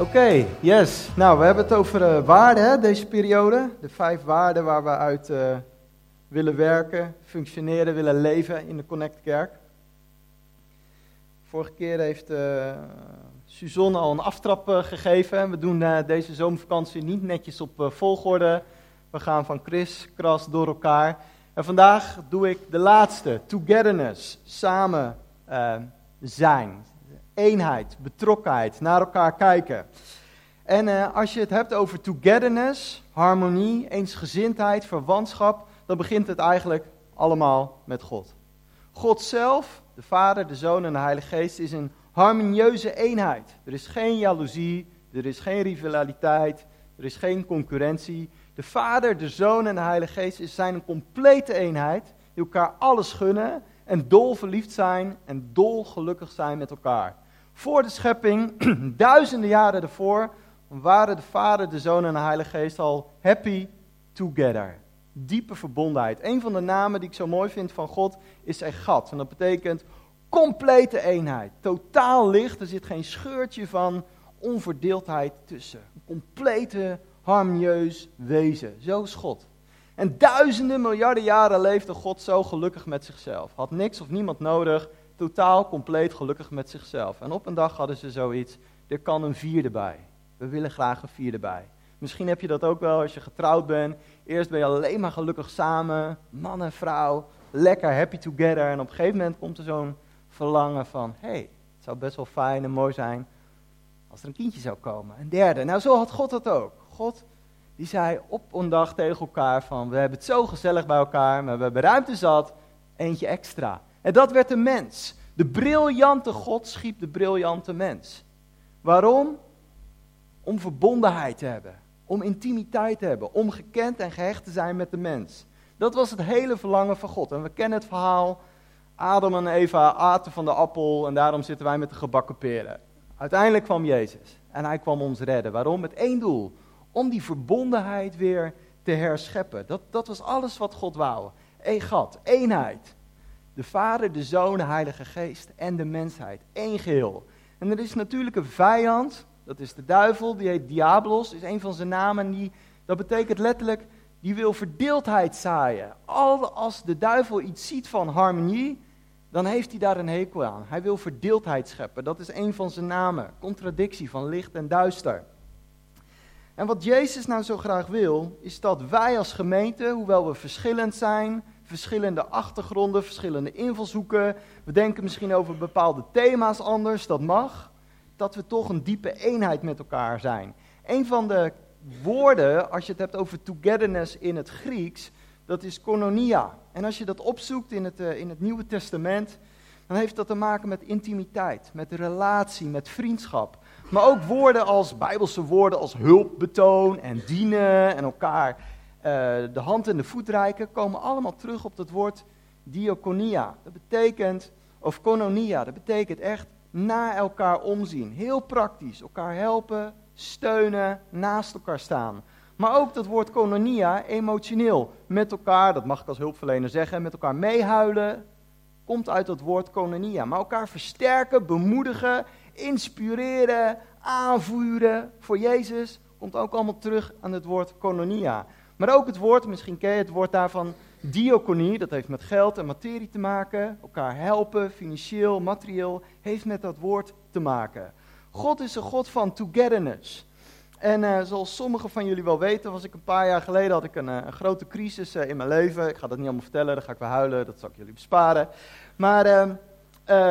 Oké, yes. Nou, we hebben het over uh, waarden deze periode. De vijf waarden waar we uit uh, willen werken, functioneren, willen leven in de Connect Kerk. Vorige keer heeft uh, Suzanne al een aftrap gegeven. We doen deze zomervakantie niet netjes op volgorde. We gaan van Chris, Kras door elkaar. En vandaag doe ik de laatste, togetherness, samen zijn eenheid, betrokkenheid, naar elkaar kijken. En uh, als je het hebt over togetherness, harmonie, eensgezindheid, verwantschap, dan begint het eigenlijk allemaal met God. God zelf, de Vader, de Zoon en de Heilige Geest, is een harmonieuze eenheid. Er is geen jaloezie, er is geen rivaliteit, er is geen concurrentie. De Vader, de Zoon en de Heilige Geest zijn een complete eenheid die elkaar alles gunnen en dol verliefd zijn en dol gelukkig zijn met elkaar. Voor de schepping, duizenden jaren ervoor, waren de Vader, de Zoon en de Heilige Geest al happy together. Diepe verbondenheid. Een van de namen die ik zo mooi vind van God is Egat. En dat betekent complete eenheid. Totaal licht. Er zit geen scheurtje van onverdeeldheid tussen. Een complete harmonieus wezen. Zo is God. En duizenden miljarden jaren leefde God zo gelukkig met zichzelf. Had niks of niemand nodig totaal compleet gelukkig met zichzelf. En op een dag hadden ze zoiets, er kan een vierde bij. We willen graag een vierde bij. Misschien heb je dat ook wel als je getrouwd bent. Eerst ben je alleen maar gelukkig samen, man en vrouw, lekker happy together. En op een gegeven moment komt er zo'n verlangen van, hé, hey, het zou best wel fijn en mooi zijn als er een kindje zou komen. Een derde. Nou, zo had God dat ook. God die zei op een dag tegen elkaar van, we hebben het zo gezellig bij elkaar, maar we hebben ruimte zat, eentje extra. En dat werd de mens. De briljante God schiep de briljante mens. Waarom? Om verbondenheid te hebben. Om intimiteit te hebben. Om gekend en gehecht te zijn met de mens. Dat was het hele verlangen van God. En we kennen het verhaal. Adam en Eva aten van de appel en daarom zitten wij met de gebakken peren. Uiteindelijk kwam Jezus en hij kwam ons redden. Waarom? Met één doel. Om die verbondenheid weer te herscheppen. Dat, dat was alles wat God wou. Egat, eenheid. De Vader, de Zoon, de Heilige Geest en de mensheid. Eén geheel. En er is natuurlijk een vijand, dat is de duivel, die heet Diablos, is een van zijn namen. Die, dat betekent letterlijk, die wil verdeeldheid zaaien. Al als de duivel iets ziet van harmonie, dan heeft hij daar een hekel aan. Hij wil verdeeldheid scheppen. Dat is een van zijn namen. Contradictie van licht en duister. En wat Jezus nou zo graag wil, is dat wij als gemeente, hoewel we verschillend zijn, verschillende achtergronden, verschillende invalshoeken. We denken misschien over bepaalde thema's anders, dat mag. Dat we toch een diepe eenheid met elkaar zijn. Een van de woorden, als je het hebt over togetherness in het Grieks, dat is koinonia. En als je dat opzoekt in het, uh, in het Nieuwe Testament, dan heeft dat te maken met intimiteit, met relatie, met vriendschap. Maar ook woorden als Bijbelse woorden als hulpbetoon en dienen en elkaar de hand en de voet reiken, komen allemaal terug op dat woord diaconia. Dat betekent, of kononia, dat betekent echt naar elkaar omzien. Heel praktisch, elkaar helpen, steunen, naast elkaar staan. Maar ook dat woord kononia, emotioneel, met elkaar, dat mag ik als hulpverlener zeggen, met elkaar meehuilen, komt uit dat woord kononia. Maar elkaar versterken, bemoedigen, inspireren, aanvuren voor Jezus, komt ook allemaal terug aan het woord kononia. Maar ook het woord, misschien ken je het woord daarvan, diaconie, dat heeft met geld en materie te maken. Elkaar helpen, financieel, materieel, heeft met dat woord te maken. God is een God van togetherness. En uh, zoals sommigen van jullie wel weten, was ik een paar jaar geleden had ik een, uh, een grote crisis uh, in mijn leven. Ik ga dat niet allemaal vertellen, dan ga ik weer huilen, dat zal ik jullie besparen. Maar ehm,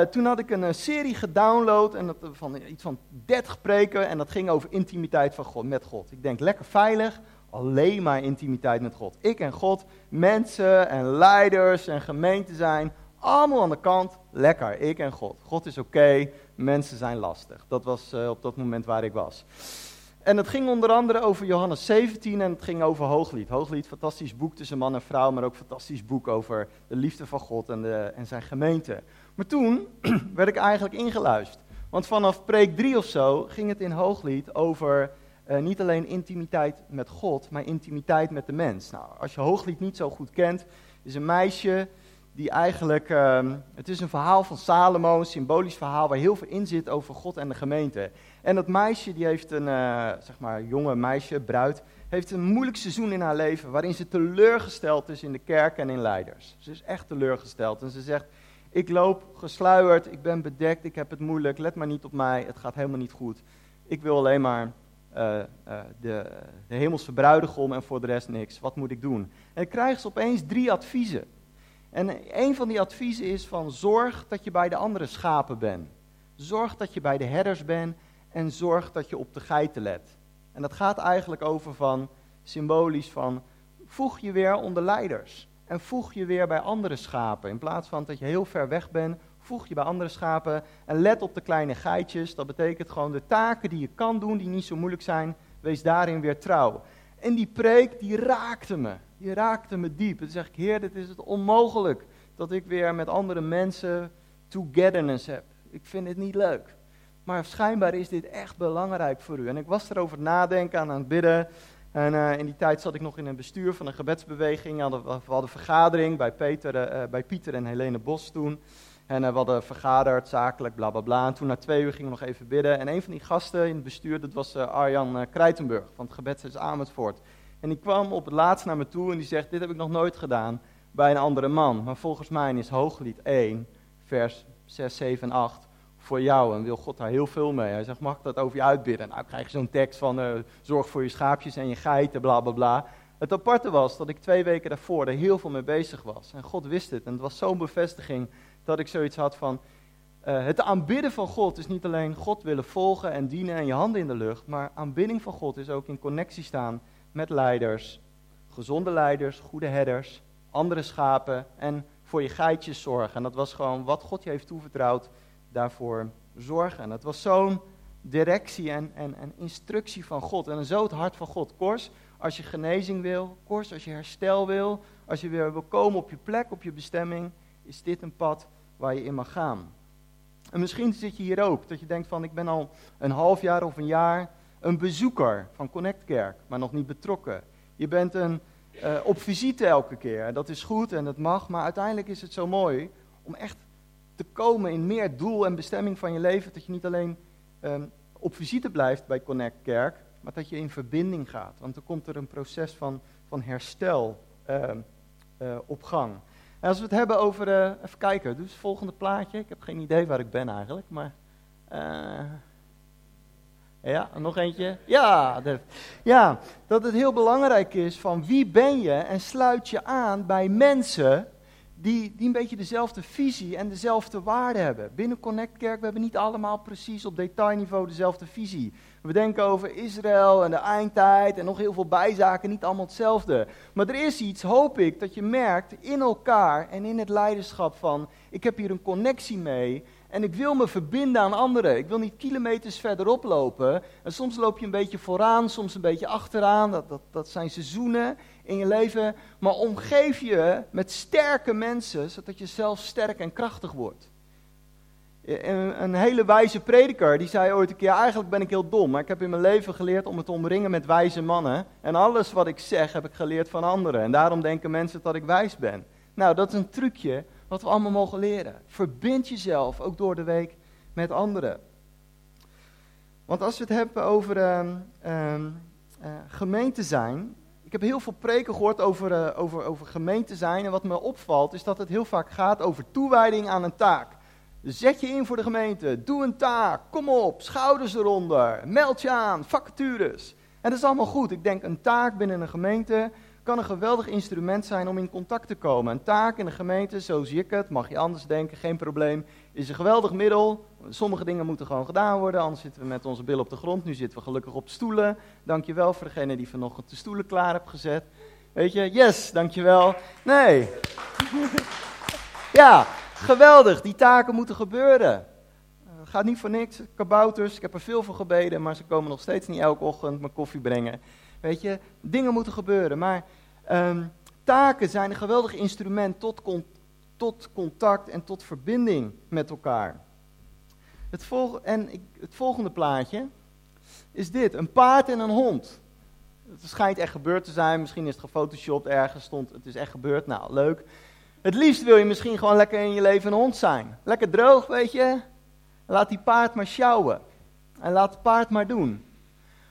toen had ik een serie gedownload en dat, van iets van 30 preken en dat ging over intimiteit van God, met God. Ik denk lekker veilig, alleen maar intimiteit met God. Ik en God, mensen en leiders en gemeenten zijn allemaal aan de kant. Lekker, ik en God. God is oké, mensen zijn lastig. Dat was uh, op dat moment waar ik was. En het ging onder andere over Johannes 17 en het ging over Hooglied. Hooglied, fantastisch boek tussen man en vrouw, maar ook fantastisch boek over de liefde van God en, de, en zijn gemeente. Maar toen werd ik eigenlijk ingeluisterd. Want vanaf preek 3 of zo ging het in Hooglied over uh, niet alleen intimiteit met God, maar intimiteit met de mens. Nou, als je Hooglied niet zo goed kent, is een meisje die eigenlijk, uh, het is een verhaal van Salomo, een symbolisch verhaal waar heel veel in zit over God en de gemeente. En dat meisje, die heeft een, uh, zeg maar, jonge meisje, bruid, heeft een moeilijk seizoen in haar leven waarin ze teleurgesteld is in de kerk en in leiders. Ze is echt teleurgesteld en ze zegt, ik loop gesluierd, ik ben bedekt, ik heb het moeilijk, let maar niet op mij, het gaat helemaal niet goed. Ik wil alleen maar de, de hemelse bruidegom en voor de rest niks. Wat moet ik doen? En dan krijgen ze opeens drie adviezen. En een van die adviezen is van zorg dat je bij de andere schapen bent. Zorg dat je bij de herders bent en zorg dat je op de geiten let. En dat gaat eigenlijk over van, symbolisch van, voeg je weer onder leiders. En voeg je weer bij andere schapen. In plaats van dat je heel ver weg bent, voeg je bij andere schapen. En let op de kleine geitjes. Dat betekent gewoon de taken die je kan doen, die niet zo moeilijk zijn, wees daarin weer trouw. En die preek, die raakte me. Die raakte me diep. Dan zeg ik, Heer, dit is het onmogelijk dat ik weer met andere mensen togetherness heb. Ik vind het niet leuk. Maar schijnbaar is dit echt belangrijk voor u. En ik was erover nadenken, aan het bidden. En uh, in die tijd zat ik nog in een bestuur van een gebedsbeweging. We hadden, een vergadering bij, Peter, uh, bij Pieter en Helene Bos toen. En uh, we hadden vergaderd, zakelijk, bla bla bla. En toen na twee uur gingen we nog even bidden. En een van die gasten in het bestuur, dat was Arjan Krijtenburg van het Gebedshuis Amersfoort. En die kwam op het laatst naar me toe en die zegt, dit heb ik nog nooit gedaan bij een andere man. Maar volgens mij is Hooglied 1, vers 6, 7 en 8 voor jou en wil God daar heel veel mee. Hij zegt, mag ik dat over je uitbidden? Nou, krijg je zo'n tekst van, uh, zorg voor je schaapjes en je geiten, bla bla bla. Het aparte was dat ik twee weken daarvoor er heel veel mee bezig was. En God wist het. En het was zo'n bevestiging dat ik zoiets had van, uh, het aanbidden van God is niet alleen God willen volgen en dienen en je handen in de lucht. Maar aanbidding van God is ook in connectie staan met leiders, gezonde leiders, goede herders, andere schapen en voor je geitjes zorgen. En dat was gewoon wat God je heeft toevertrouwd daarvoor zorgen. En dat was zo'n directie en, en, en, instructie van God. En zo het hart van God. Kors, als je genezing wil, Kors, als je herstel wil, als je weer wil komen op je plek, op je bestemming, is dit een pad waar je in mag gaan. En misschien zit je hier ook, dat je denkt van ik ben al een half jaar of een jaar een bezoeker van Connect Kerk, maar nog niet betrokken. Je bent een, uh, op visite elke keer, dat is goed en dat mag, maar uiteindelijk is het zo mooi om echt te komen in meer doel en bestemming van je leven. Dat je niet alleen um, op visite blijft bij Connect Kerk, maar dat je in verbinding gaat. Want dan komt er een proces van, van herstel uh, op gang. Als we het hebben over, uh, even kijken, dus het volgende plaatje. Ik heb geen idee waar ik ben eigenlijk, maar... eh. Ja, nog eentje. Ja, ja, dat het heel belangrijk is van wie ben je en sluit je aan bij mensen die, die een beetje dezelfde visie en dezelfde waarden hebben. Binnen Connect Kerk, we hebben niet allemaal precies op detailniveau dezelfde visie. We denken over Israël en de eindtijd en nog heel veel bijzaken, niet allemaal hetzelfde. Maar er is iets, hoop ik, dat je merkt in elkaar en in het leiderschap van, ik heb hier een connectie mee en ik wil me verbinden aan anderen. Ik wil niet kilometers verderop lopen. En soms loop je een beetje vooraan, soms een beetje achteraan. Dat, dat, dat zijn seizoenen in je leven. Maar omgeef je met sterke mensen, zodat je zelf sterk en krachtig wordt. Een, hele wijze prediker, die zei ooit een keer, eigenlijk ben ik heel dom. Maar ik heb in mijn leven geleerd om me te omringen met wijze mannen. En alles wat ik zeg, heb ik geleerd van anderen. En daarom denken mensen dat ik wijs ben. Nou, dat is een trucje wat we allemaal mogen leren. Verbind jezelf, ook door de week, met anderen. Want als we het hebben over uh, uh, uh, gemeente zijn. Ik heb heel veel preken gehoord over, uh, over, over gemeente zijn. En wat me opvalt is dat het heel vaak gaat over toewijding aan een taak. Zet je in voor de gemeente, doe een taak, kom op, schouders eronder, meld je aan, vacatures. En dat is allemaal goed. Ik denk een taak binnen een gemeente kan een geweldig instrument zijn om in contact te komen. Een taak in de gemeente, zo zie ik het, mag je anders denken, geen probleem, is een geweldig middel. Sommige dingen moeten gewoon gedaan worden, anders zitten we met onze billen op de grond. Nu zitten we gelukkig op stoelen. Dankjewel voor degene die vanochtend de stoelen klaar hebt gezet. Weet je, yes, dankjewel. Nee. ja, geweldig, die taken moeten gebeuren. Het gaat niet voor niks, kabouters, ik heb er veel voor gebeden, maar ze komen nog steeds niet elke ochtend mijn koffie brengen. Weet je, dingen moeten gebeuren. Maar um, taken zijn een geweldig instrument tot, tot, contact en tot verbinding met elkaar. Het, en ik, het volgende plaatje is dit: een paard en een hond. Het schijnt echt gebeurd te zijn. Misschien is het gefotoshopt ergens, stond het is echt gebeurd. Nou, leuk. Het liefst wil je misschien gewoon lekker in je leven een hond zijn. Lekker droog, weet je. Laat die paard maar sjouwen. En laat het paard maar doen.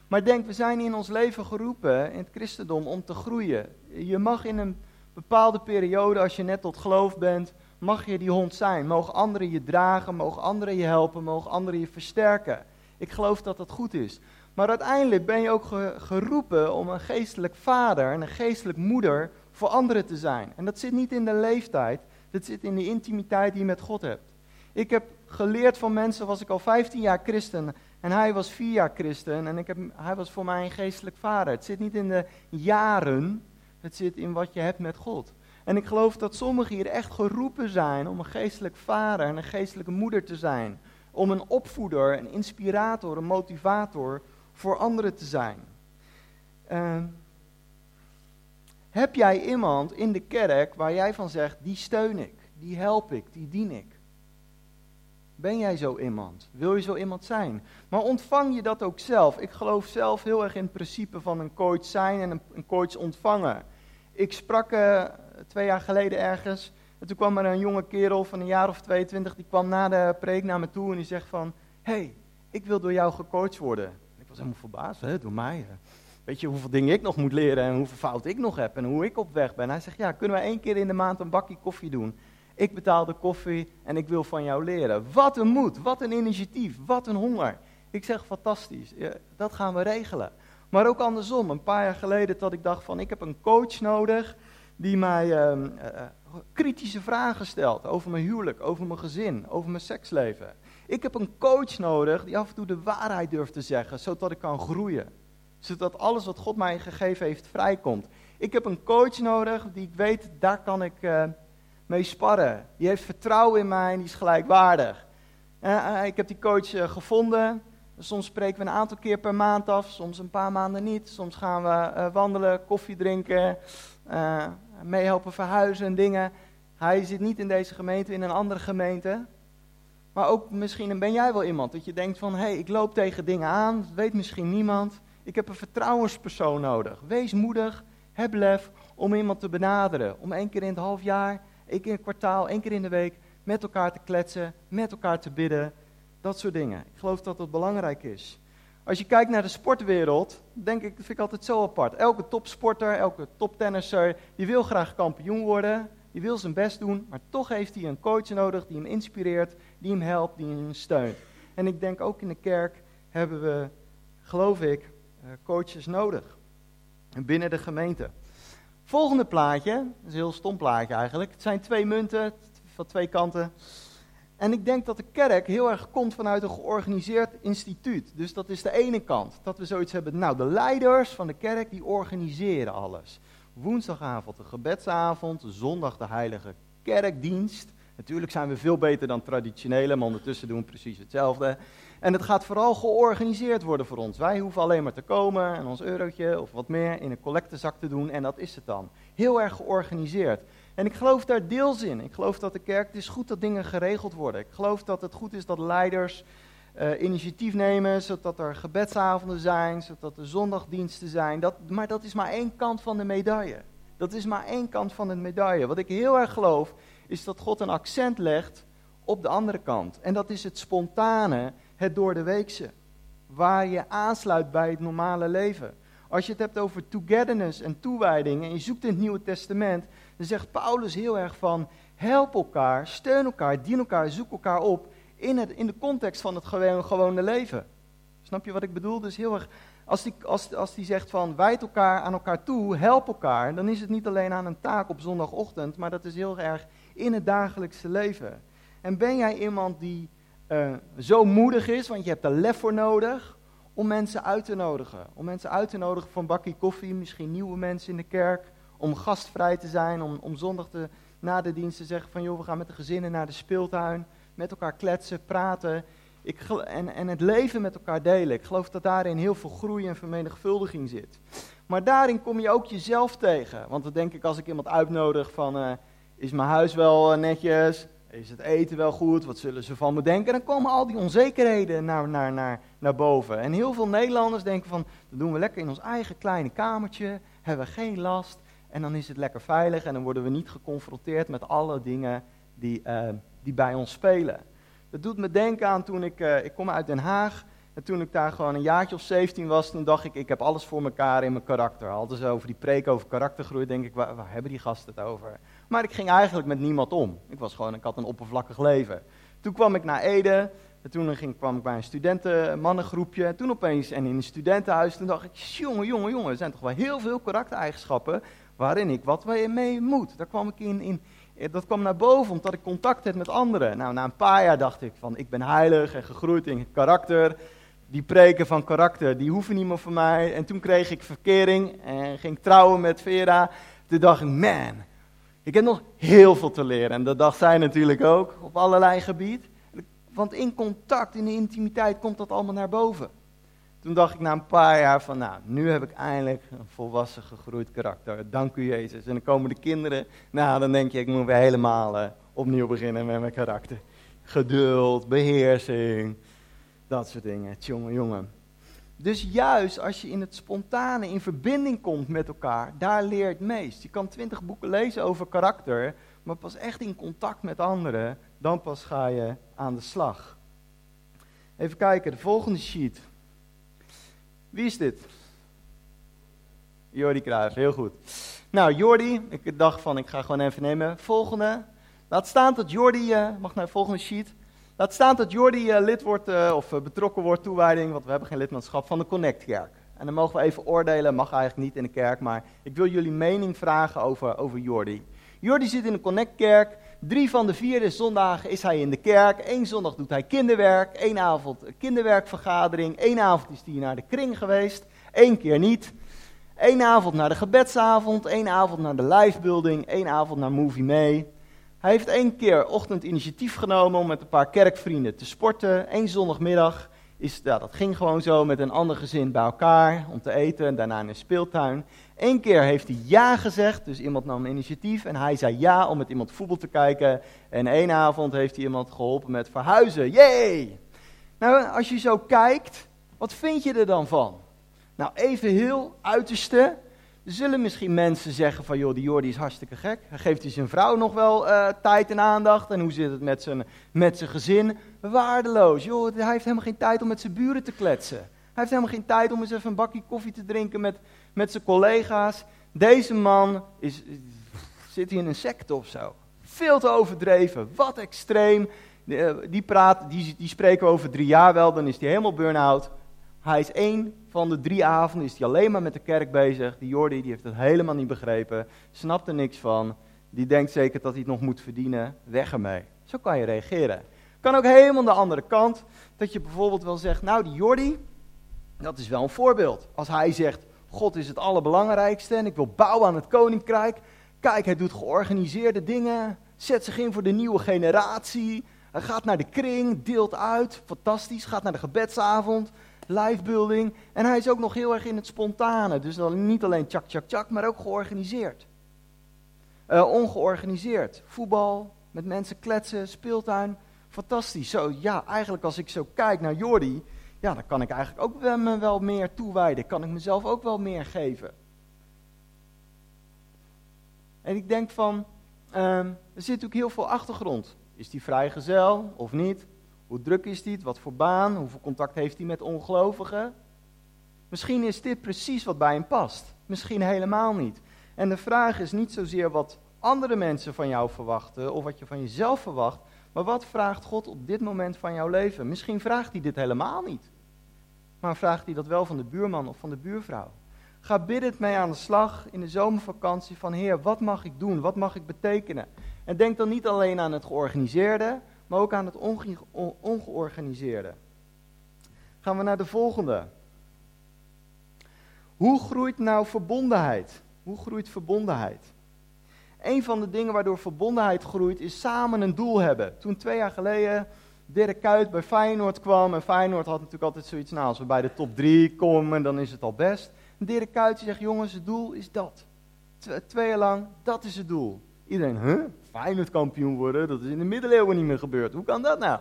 Maar denk, we zijn in ons leven geroepen, in het christendom, om te groeien. Je mag in een bepaalde periode, als je net tot geloof bent, mag je die hond zijn. Mogen anderen je dragen, mogen anderen je helpen, mogen anderen je versterken. Ik geloof dat dat goed is. Maar uiteindelijk ben je ook geroepen om een geestelijk vader en een geestelijk moeder voor anderen te zijn. En dat zit niet in de leeftijd, dat zit in de intimiteit die je met God hebt. Ik heb geleerd van mensen, was ik al 15 jaar christen en hij was 4 jaar christen en ik heb, hij was voor mij een geestelijk vader. Het zit niet in de jaren, het zit in wat je hebt met God. En ik geloof dat sommigen hier echt geroepen zijn om een geestelijk vader en een geestelijke moeder te zijn. Om een opvoeder, een inspirator, een motivator voor anderen te zijn. Uh, heb jij iemand in de kerk waar jij van zegt, die steun ik, die help ik, die dien ik? Ben jij zo iemand? Wil je zo iemand zijn? Maar ontvang je dat ook zelf? Ik geloof zelf heel erg in het principe van een coach zijn en een, coach ontvangen. Ik sprak uh, twee jaar geleden ergens. En toen kwam er een jonge kerel van een jaar of 22. Die kwam na de preek naar me toe en die zegt van... hey, ik wil door jou gecoacht worden. ik was helemaal verbaasd, hè, door mij. Weet je hoeveel dingen ik nog moet leren en hoeveel fouten ik nog heb en hoe ik op weg ben. Hij zegt, ja, kunnen we één keer in de maand een bakje koffie doen? Ik betaal de koffie en ik wil van jou leren. Wat een moed, wat een initiatief, wat een honger. Ik zeg, fantastisch, dat gaan we regelen. Maar ook andersom, een paar jaar geleden dat ik dacht van, ik heb een coach nodig die mij uh, kritische vragen stelt over mijn huwelijk, over mijn gezin, over mijn seksleven. Ik heb een coach nodig die af en toe de waarheid durft te zeggen, zodat ik kan groeien. Zodat alles wat God mij gegeven heeft vrijkomt. Ik heb een coach nodig die ik weet, daar kan ik uh, mee sparren. Die heeft vertrouwen in mij en die is gelijkwaardig. Ik heb die coach gevonden. Soms spreken we een aantal keer per maand af, soms een paar maanden niet. Soms gaan we wandelen, koffie drinken, meehelpen verhuizen en dingen. Hij zit niet in deze gemeente, in een andere gemeente. Maar ook misschien ben jij wel iemand dat je denkt van, hé, hey, ik loop tegen dingen aan, dat weet misschien niemand. Ik heb een vertrouwenspersoon nodig. Wees moedig, heb lef om iemand te benaderen. Om één keer in het half jaar, één keer in het kwartaal, één keer in de week met elkaar te kletsen, met elkaar te bidden. Dat soort dingen. Ik geloof dat dat belangrijk is. Als je kijkt naar de sportwereld, denk ik, vind ik altijd zo apart. Elke topsporter, elke toptennisser, die wil graag kampioen worden. Die wil zijn best doen, maar toch heeft hij een coach nodig die hem inspireert, die hem helpt, die hem steunt. En ik denk ook in de kerk hebben we, geloof ik, eh, coaches nodig. Binnen de gemeente. Volgende plaatje, dat is een heel stom plaatje eigenlijk. Het zijn twee munten van twee kanten. En ik denk dat de kerk heel erg komt vanuit een georganiseerd instituut. Dus dat is de ene kant. Dat we zoiets hebben. Nou, de leiders van de kerk die organiseren alles. Woensdagavond de gebedsavond, zondag de heilige kerkdienst. Natuurlijk zijn we veel beter dan traditionele, maar ondertussen doen we precies hetzelfde. En het gaat vooral georganiseerd worden voor ons. Wij hoeven alleen maar te komen en ons eurotje of wat meer in een collectezak te doen en dat is het dan. Heel erg georganiseerd. En ik geloof daar deels in. Ik geloof dat de kerk, het is goed dat dingen geregeld worden. Ik geloof dat het goed is dat leiders uh, initiatief nemen, zodat er gebedsavonden zijn, zodat er zondagdiensten zijn. Dat, maar dat is maar één kant van de medaille. Dat is maar één kant van de medaille. Wat ik heel erg geloof, is dat God een accent legt op de andere kant. En dat is het spontane, het door de weekse. Waar je aansluit bij het normale leven. Als je het hebt over togetherness en toewijding en je zoekt in het Nieuwe Testament, dan zegt Paulus heel erg van help elkaar, steun elkaar, dien elkaar, zoek elkaar op in, het, in de context van het gewone, leven. Snap je wat ik bedoel? Dus heel erg, als die, als, als die zegt van wijd elkaar aan elkaar toe, help elkaar, dan is het niet alleen aan een taak op zondagochtend, maar dat is heel erg in het dagelijkse leven. En ben jij iemand die uh, zo moedig is, want je hebt er lef voor nodig, om mensen uit te nodigen. Om mensen uit te nodigen voor een bakje koffie, misschien nieuwe mensen in de kerk, om gastvrij te zijn, om, om zondag na de dienst te zeggen van joh, we gaan met de gezinnen naar de speeltuin, met elkaar kletsen, praten ik, en, en het leven met elkaar delen. Ik geloof dat daarin heel veel groei en vermenigvuldiging zit. Maar daarin kom je ook jezelf tegen. Want dan denk ik als ik iemand uitnodig van, uh, is mijn huis wel uh, netjes? Is het eten wel goed? Wat zullen ze van me denken? Dan komen al die onzekerheden naar, naar, naar, naar boven. En heel veel Nederlanders denken van, dat doen we lekker in ons eigen kleine kamertje, hebben we geen last. En dan is het lekker veilig en dan worden we niet geconfronteerd met alle dingen die, uh, die bij ons spelen. Dat doet me denken aan toen ik, uh, ik kom uit Den Haag. En toen ik daar gewoon een jaartje of 17 was, toen dacht ik, ik heb alles voor elkaar in mijn karakter. Altijd zo over die preek over karaktergroei, denk ik, waar, waar, hebben die gasten het over? Maar ik ging eigenlijk met niemand om. Ik was gewoon, ik had een oppervlakkig leven. Toen kwam ik naar Ede, en toen ging, kwam ik bij een studentenmannengroepje. En toen opeens, en in een studentenhuis, toen dacht ik, jongen, jongen, jongen, er zijn toch wel heel veel karaktereigenschappen waarin ik wat mee moet. Daar kwam ik in, in, dat kwam naar boven omdat ik contact had met anderen. Nou, na een paar jaar dacht ik van, ik ben heilig en gegroeid in karakter. Die preken van karakter, die hoeven niet meer van mij. En toen kreeg ik verkering en ging trouwen met Vera. Toen dacht ik, man, ik heb nog heel veel te leren. En dat dacht zij natuurlijk ook, op allerlei gebieden. Want in contact, in de intimiteit komt dat allemaal naar boven. Toen dacht ik na een paar jaar van, nou, nu heb ik eindelijk een volwassen gegroeid karakter. Dank u Jezus. En dan komen de kinderen, nou, dan denk je, ik moet weer helemaal uh, opnieuw beginnen met mijn karakter. Geduld, beheersing, dat soort dingen. Jongen, jongen. Dus juist als je in het spontane in verbinding komt met elkaar, daar leert meest. Je kan twintig boeken lezen over karakter, maar pas echt in contact met anderen, dan pas ga je aan de slag. Even kijken, de volgende sheet. Wie is dit? Jordi Kruijf, heel goed. Nou, Jordi, ik dacht van ik ga gewoon even nemen. Volgende. Laat staan dat Jordi, uh, mag naar de volgende sheet. Laat staan dat Jordi uh, lid wordt uh, of betrokken wordt, toewijding, want we hebben geen lidmaatschap van de Connect-kerk. En dan mogen we even oordelen, mag eigenlijk niet in de kerk, maar ik wil jullie mening vragen over, over Jordi. Jordi zit in de Connect-kerk. Drie van de vierde zondagen is hij in de kerk. Eén zondag doet hij kinderwerk. Eén avond kinderwerkvergadering. Eén avond is hij naar de kring geweest. Eén keer niet. Eén avond naar de gebedsavond. Één avond naar de livebuilding. Eén avond naar Movie Mee. Hij heeft één keer ochtend initiatief genomen om met een paar kerkvrienden te sporten. Eén zondagmiddag is, ja, dat ging gewoon zo met een ander gezin bij elkaar om te eten en daarna in een speeltuin. Eén keer heeft hij ja gezegd, dus iemand nam initiatief en hij zei ja om met iemand voetbal te kijken. En één avond heeft hij iemand geholpen met verhuizen. Yay! Nou, als je zo kijkt, wat vind je er dan van? Nou, even heel uiterste. Er zullen misschien mensen zeggen van, joh, die Jordi is hartstikke gek. Hij geeft hij zijn vrouw nog wel uh, tijd en aandacht. En hoe zit het met zijn, met zijn gezin? Waardeloos. Joh, hij heeft helemaal geen tijd om met zijn buren te kletsen. Hij heeft helemaal geen tijd om eens even een bakje koffie te drinken met, met zijn collega's. Deze man is, zit hier in een secte of zo. Veel te overdreven. Wat extreem. Eh, die, praat, die, die spreken over drie jaar wel, dan is hij helemaal burn-out. Hij is één van de drie avonden, is hij alleen maar met de kerk bezig. Die Jordi die heeft het helemaal niet begrepen, snapt er niks van. Die denkt zeker dat hij het nog moet verdienen. Weg ermee. Zo kan je reageren. Kan ook helemaal de andere kant. Dat je bijvoorbeeld wel zegt, nou die Jordi, dat is wel een voorbeeld. Als hij zegt, God is het allerbelangrijkste en ik wil bouwen aan het koninkrijk. Kijk, hij doet georganiseerde dingen, zet zich in voor de nieuwe generatie. Hij gaat naar de kring, deelt uit, fantastisch, gaat naar de gebedsavond, livebuilding. En hij is ook nog heel erg in het spontane, dus dan niet alleen tjak, tjak, tjak, maar ook georganiseerd. Uh, ongeorganiseerd, voetbal, met mensen kletsen, speeltuin, fantastisch. Zo, ja, eigenlijk als ik zo kijk naar Jordi, ja, dan kan ik eigenlijk ook me wel meer toewijden. Kan ik mezelf ook wel meer geven. En ik denk van, um, er zit natuurlijk heel veel achtergrond. Is die vrijgezel of niet? Hoe druk is die? Wat voor baan? Hoeveel contact heeft hij met ongelovigen? Misschien is dit precies wat bij hem past. Misschien helemaal niet. En de vraag is niet zozeer wat andere mensen van jou verwachten of wat je van jezelf verwacht, maar wat vraagt God op dit moment van jouw leven? Misschien vraagt hij dit helemaal niet. Maar vraagt hij dat wel van de buurman of van de buurvrouw? Ga biddend mee aan de slag in de zomervakantie van Heer, wat mag ik doen? Wat mag ik betekenen? En denk dan niet alleen aan het georganiseerde, maar ook aan het onge ongeorganiseerde. Gaan we naar de volgende. Hoe groeit nou verbondenheid? Hoe groeit verbondenheid? Een van de dingen waardoor verbondenheid groeit is samen een doel hebben. Toen twee jaar geleden Dirk Kuyt bij Feyenoord kwam. En Feyenoord had natuurlijk altijd zoiets, nou als we bij de top drie komen, dan is het al best. En Dirk Kuyt zegt, jongens, het doel is dat. twee jaar lang, dat is het doel. Iedereen, huh? Feyenoord kampioen worden, dat is in de middeleeuwen niet meer gebeurd. Hoe kan dat nou?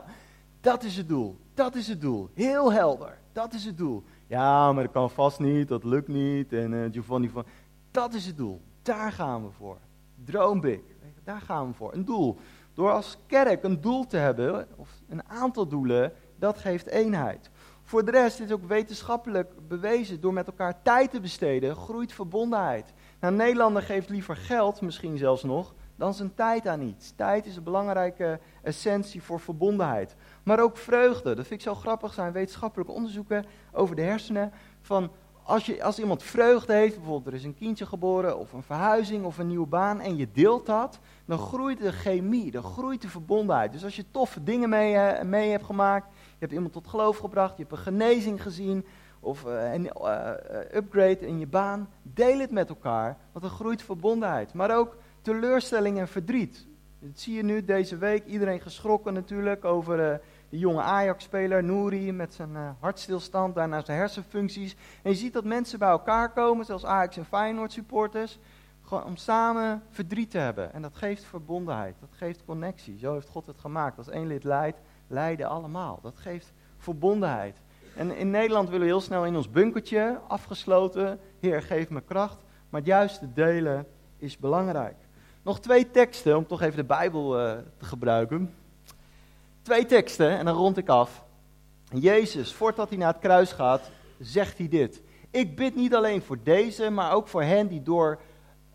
Dat is het doel, dat is het doel. Heel helder, dat is het doel. Ja, maar dat kan vast niet, dat lukt niet. En uh, Giovanni van... Dat is het doel, daar gaan we voor. Droom big. Daar gaan we voor. Een doel. Door als kerk een doel te hebben, of een aantal doelen, dat geeft eenheid. Voor de rest is ook wetenschappelijk bewezen, door met elkaar tijd te besteden, groeit verbondenheid. Nou, Nederlander geeft liever geld, misschien zelfs nog, dan zijn tijd aan iets. Tijd is een belangrijke essentie voor verbondenheid. Maar ook vreugde. Dat vind ik zo grappig zijn wetenschappelijke onderzoeken over de hersenen. Van als, je, als iemand vreugde heeft, bijvoorbeeld er is een kindje geboren of een verhuizing of een nieuwe baan en je deelt dat, dan groeit de chemie, dan groeit de verbondenheid. Dus als je toffe dingen mee, uh, mee hebt gemaakt, je hebt iemand tot geloof gebracht, je hebt een genezing gezien of een uh, upgrade in je baan, deel het met elkaar, want er groeit verbondenheid. Maar ook teleurstelling en verdriet. Dat zie je nu deze week, iedereen geschrokken natuurlijk over de jonge Ajax-speler Nouri met zijn uh, hartstilstand, daarna zijn hersenfuncties. En je ziet dat mensen bij elkaar komen, zoals Ajax en Feyenoord supporters, om samen verdriet te hebben. En dat geeft verbondenheid, dat geeft connectie. Zo heeft God het gemaakt. Als één lid leidt, leiden allemaal. Dat geeft verbondenheid. En in Nederland willen we heel snel in ons bunkertje, afgesloten, Heer geef me kracht. Maar het juiste delen is belangrijk. Nog twee teksten, om toch even de Bijbel uh, te gebruiken. Twee teksten en dan rond ik af. Jezus, voordat hij naar het kruis gaat, zegt hij dit. Ik bid niet alleen voor deze, maar ook voor hen die door,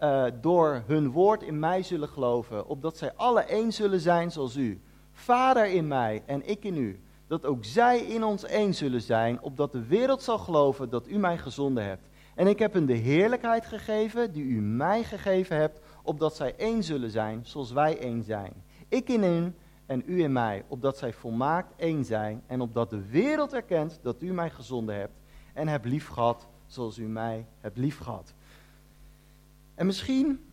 uh, door hun woord in mij zullen geloven, opdat zij alle één zullen zijn zoals u. Vader in mij en ik in u, dat ook zij in ons één zullen zijn, opdat de wereld zal geloven dat u mij gezonden hebt. En ik heb hun de heerlijkheid gegeven die u mij gegeven hebt, opdat zij één zullen zijn zoals wij één zijn. Ik in hen en u in mij, opdat zij volmaakt één zijn en opdat de wereld erkent dat u mij gezonden hebt en hebt lief gehad zoals u mij hebt lief gehad. En misschien,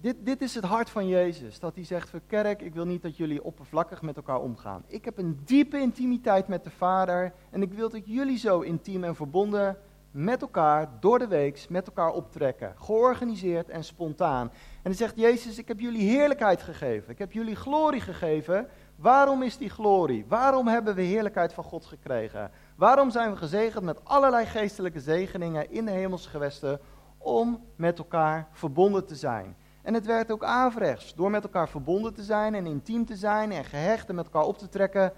dit, dit is het hart van Jezus, dat hij zegt, voor kerk, ik wil niet dat jullie oppervlakkig met elkaar omgaan. Ik heb een diepe intimiteit met de Vader en ik wil dat jullie zo intiem en verbonden met elkaar door de week met elkaar optrekken. Georganiseerd en spontaan. En dan zegt Jezus, ik heb jullie heerlijkheid gegeven. Ik heb jullie glorie gegeven. Waarom is die glorie? Waarom hebben we heerlijkheid van God gekregen? Waarom zijn we gezegend met allerlei geestelijke zegeningen in de hemelse gewesten? Om met elkaar verbonden te zijn. En het werkt ook averechts. Door met elkaar verbonden te zijn en intiem te zijn en gehecht en met elkaar op te trekken,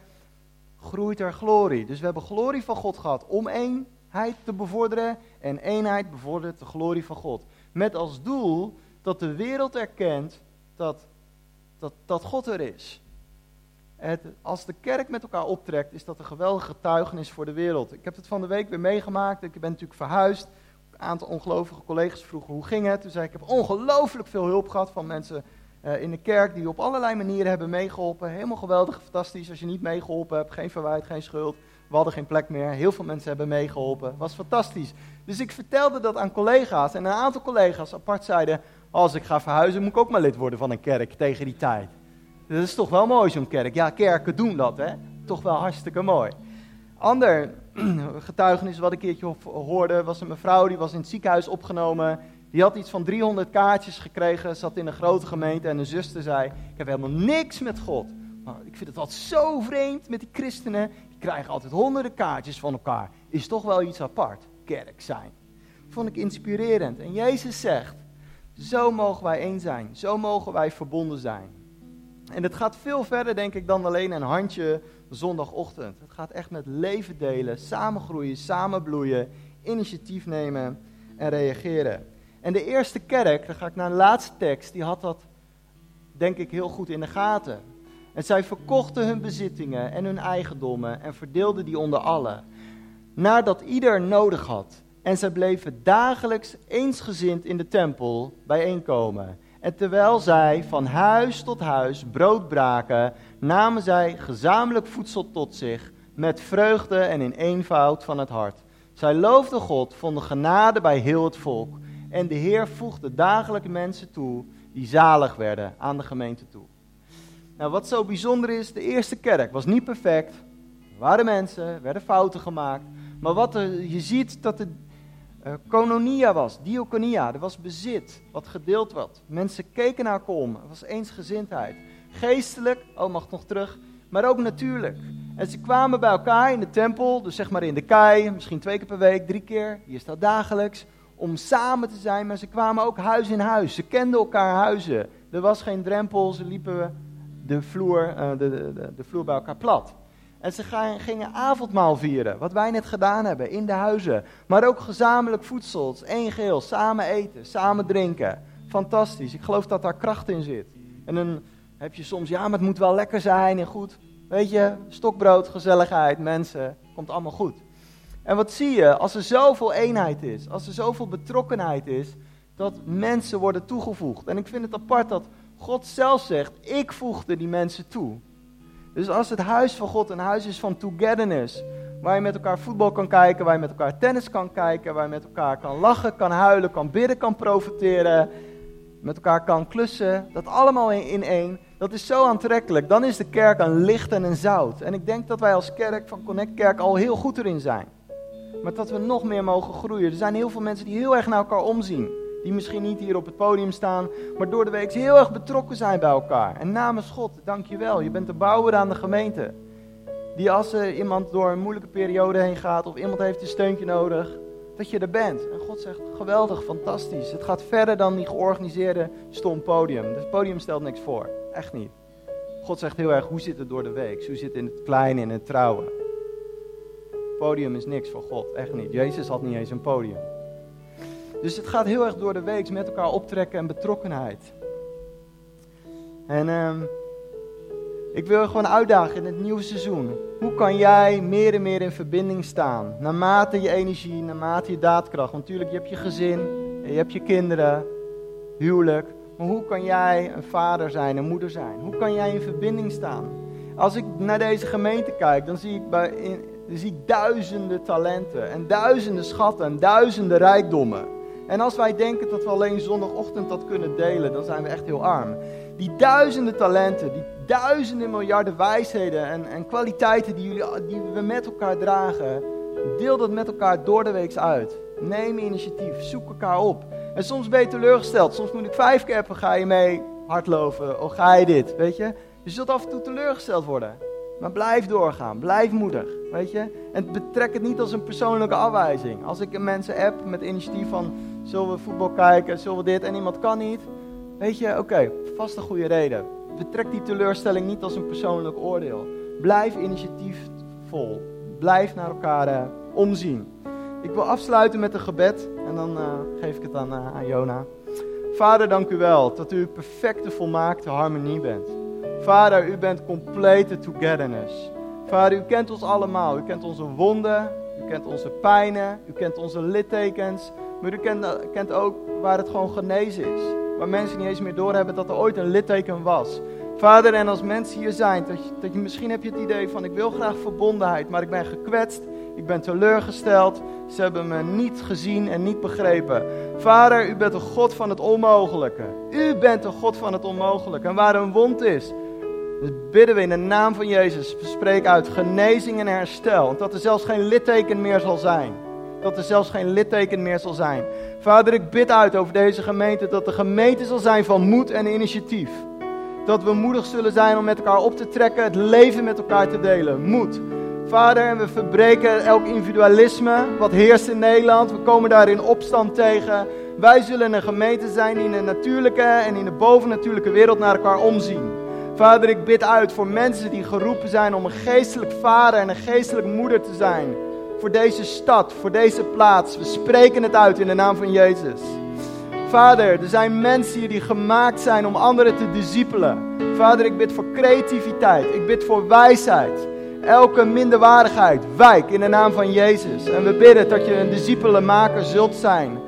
groeit er glorie. Dus we hebben glorie van God gehad om één te bevorderen en eenheid bevordert de glorie van God. Met als doel dat de wereld erkent dat, dat, dat God er is. Als de kerk met elkaar optrekt, is dat een geweldige getuigenis voor de wereld. Ik heb het van de week weer meegemaakt. Ik ben natuurlijk verhuisd. Een aantal ongelovige collega's vroegen hoe ging het. Toen zei ik, ik heb ongelooflijk veel hulp gehad van mensen uh, in de kerk die op allerlei manieren hebben meegeholpen. Helemaal geweldig, fantastisch. Als je niet meegeholpen hebt, geen verwijt, geen schuld. We hadden geen plek meer. Heel veel mensen hebben meegeholpen. Was fantastisch. Dus ik vertelde dat aan collega's. En een aantal collega's apart zeiden: Als ik ga verhuizen, moet ik ook maar lid worden van een kerk tegen die tijd. Dat is toch wel mooi, zo'n kerk. Ja, kerken doen dat, hè? Toch wel hartstikke mooi. Ander getuigenis wat ik een keertje hoorde was een mevrouw die was in het ziekenhuis opgenomen. Die had iets van 300 kaartjes gekregen, zat in een grote gemeente en een zuster zei: Ik heb helemaal niks met God. Maar ik vind het altijd zo vreemd met die christenen krijgen altijd honderden kaartjes van elkaar. Is toch wel iets apart, kerk zijn. Vond ik inspirerend. En Jezus zegt, zo mogen wij één zijn. Zo mogen wij verbonden zijn. En het gaat veel verder, denk ik, dan alleen een handje zondagochtend. Het gaat echt met leven delen, samen groeien, samen bloeien, initiatief nemen en reageren. En de eerste kerk, dan ga ik naar de laatste tekst, die had dat, denk ik, heel goed in de gaten. En zij verkochten hun bezittingen en hun eigendommen en verdeelden die onder allen, nadat ieder nodig had. En zij bleven dagelijks eensgezind in de tempel bijeenkomen. En terwijl zij van huis tot huis brood braken, namen zij gezamenlijk voedsel tot zich, met vreugde en in eenvoud van het hart. Zij loofden God, vonden genade bij heel het volk. En de Heer voegde dagelijks mensen toe die zalig werden aan de gemeente toe. Nou, wat zo bijzonder is, de eerste kerk was niet perfect. Er waren mensen, werden fouten gemaakt. Maar wat er, je ziet dat het uh, kononia was, diaconia, er was bezit, wat gedeeld werd. Mensen keken naar elkaar om, er was eensgezindheid. Geestelijk, oh mag nog terug, maar ook natuurlijk. En ze kwamen bij elkaar in de tempel, dus zeg maar in de kei, misschien twee keer per week, drie keer, hier staat dagelijks, om samen te zijn. Maar ze kwamen ook huis in huis, ze kenden elkaar huizen. Er was geen drempel, ze liepen de vloer, uh, de, de, de, vloer bij elkaar plat. En ze gingen avondmaal vieren, wat wij net gedaan hebben, in de huizen. Maar ook gezamenlijk voedsel, één geheel, samen eten, samen drinken. Fantastisch, ik geloof dat daar kracht in zit. En dan heb je soms, ja, maar het moet wel lekker zijn en goed. Weet je, stokbrood, gezelligheid, mensen, komt allemaal goed. En wat zie je? Als er zoveel eenheid is, als er zoveel betrokkenheid is, dat mensen worden toegevoegd. En ik vind het apart dat God zelf zegt, ik voegde die mensen toe. Dus als het huis van God een huis is van togetherness, waar je met elkaar voetbal kan kijken, waar je met elkaar tennis kan kijken, waar je met elkaar kan lachen, kan huilen, kan bidden, kan profiteren, met elkaar kan klussen, dat allemaal in één, dat is zo aantrekkelijk. Dan is de kerk een licht en een zout. En ik denk dat wij als kerk van Connect Kerk al heel goed erin zijn. Maar dat we nog meer mogen groeien. Er zijn heel veel mensen die heel erg naar elkaar omzien. Die misschien niet hier op het podium staan, maar door de week heel erg betrokken zijn bij elkaar. En namens God, dank je wel. Je bent de bouwer aan de gemeente. Die als er iemand door een moeilijke periode heen gaat of iemand heeft een steuntje nodig, dat je er bent. En God zegt, geweldig, fantastisch. Het gaat verder dan die georganiseerde stom podium. Het podium stelt niks voor, echt niet. God zegt heel erg, hoe zit het door de week? Hoe zit het in het kleine, in het trouwen? Podium is niks voor God, echt niet. Jezus had niet eens een podium. Dus het gaat heel erg door de week met elkaar optrekken en betrokkenheid. En uh, ik wil je gewoon uitdagen in het nieuwe seizoen. Hoe kan jij meer en meer in verbinding staan? Naarmate je energie, naarmate je daadkracht. Want natuurlijk, je hebt je gezin, je hebt je kinderen, huwelijk. Maar hoe kan jij een vader zijn, een moeder zijn? Hoe kan jij in verbinding staan? Als ik naar deze gemeente kijk, dan zie ik, bij, dan zie ik duizenden talenten en duizenden schatten en duizenden rijkdommen. En als wij denken dat we alleen zondagochtend dat kunnen delen, dan zijn we echt heel arm. Die duizenden talenten, die duizenden miljarden wijsheden en, en kwaliteiten die, jullie, die we met elkaar dragen, deel dat met elkaar door de week uit. Neem initiatief, zoek elkaar op. En soms ben je teleurgesteld. Soms moet ik vijf keer appen, ga je mee hardlopen? Of ga je dit, weet je? Je zult af en toe teleurgesteld worden. Maar blijf doorgaan, blijf moedig, weet je? En betrek het niet als een persoonlijke afwijzing. Als ik mensen app met initiatief van, zullen we voetbal kijken, zullen we dit en iemand kan niet. Weet je, oké, vast een goede reden. Betrek die teleurstelling niet als een persoonlijk oordeel. Blijf initiatiefvol. Blijf naar elkaar uh, omzien. Ik wil afsluiten met een gebed en dan uh, geef ik het aan, uh, aan Jona. Vader, dank u wel dat u perfecte, volmaakte harmonie bent. Vader, u bent complete togetherness. Vader, u kent ons allemaal. U kent onze wonden, u kent onze pijnen, u kent onze littekens. Maar u kent, kent ook waar het gewoon genezen is. Waar mensen niet eens meer doorhebben dat er ooit een litteken was. Vader, en als mensen hier zijn, dat je, dat je misschien heb je het idee van ik wil graag verbondenheid, maar ik ben gekwetst, ik ben teleurgesteld, ze hebben me niet gezien en niet begrepen. Vader, u bent de God van het onmogelijke. U bent de God van het onmogelijke. En waar een wond is, bidden we in de naam van Jezus, spreek uit genezing en herstel. Dat er zelfs geen litteken meer zal zijn. Dat er zelfs geen litteken meer zal zijn. Vader, ik bid uit over deze gemeente dat de gemeente zal zijn van moed en initiatief. Dat we moedig zullen zijn om met elkaar op te trekken, het leven met elkaar te delen. Moed. Vader, en we verbreken elk individualisme wat heerst in Nederland. We komen daar in opstand tegen. Wij zullen een gemeente zijn die in de natuurlijke en in de bovennatuurlijke wereld naar elkaar omzien. Vader, ik bid uit voor mensen die geroepen zijn om een geestelijk vader en een geestelijk moeder te zijn. Voor deze stad, voor deze plaats. We spreken het uit in de naam van Jezus. Vader, er zijn mensen hier die gemaakt zijn om anderen te discipelen. Vader, ik bid voor creativiteit. Ik bid voor wijsheid. Elke minderwaardigheid, wijk in de naam van Jezus. En we bidden dat je een discipelenmaker zult zijn.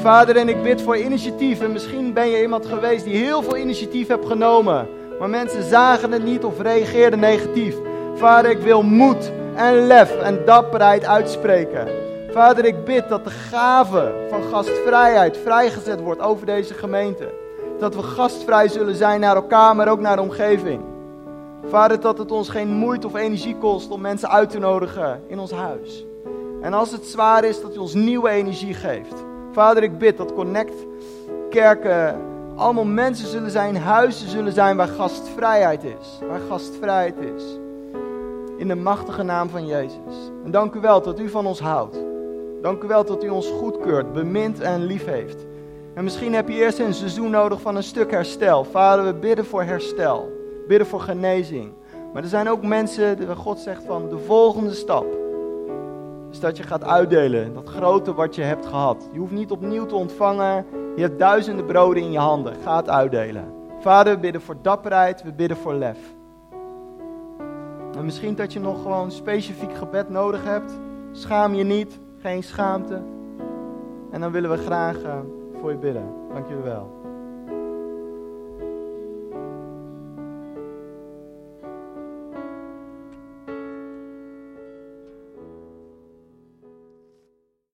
Vader, en ik bid voor initiatief. En misschien ben je iemand geweest die heel veel initiatief hebt genomen. Maar mensen zagen het niet of reageerden negatief. Vader, ik wil moed en lef en dapperheid uitspreken. Vader, ik bid dat de gave van gastvrijheid vrijgezet wordt over deze gemeente. Dat we gastvrij zullen zijn naar elkaar, maar ook naar de omgeving. Vader, dat het ons geen moeite of energie kost om mensen uit te nodigen in ons huis. En als het zwaar is, dat u ons nieuwe energie geeft. Vader, ik bid dat Connect kerken allemaal mensen zullen zijn, huizen zullen zijn waar gastvrijheid is. Waar gastvrijheid is. In de machtige naam van Jezus. En dank u wel dat u van ons houdt. Dank u wel dat u ons goedkeurt, bemint en lief heeft. En misschien heb je eerst een seizoen nodig van een stuk herstel. Vader, we bidden voor herstel. Bidden voor genezing. Maar er zijn ook mensen waar God zegt van de volgende stap is dat je gaat uitdelen. Dat grote wat je hebt gehad. Je hoeft niet opnieuw te ontvangen. Je hebt duizenden broden in je handen. Ga het uitdelen. Vader, we bidden voor dapperheid, we bidden voor lef. En misschien dat je nog gewoon specifiek gebed nodig hebt. Schaam je niet, geen schaamte. En dan willen we graag uh, voor je bidden. Dank jullie wel.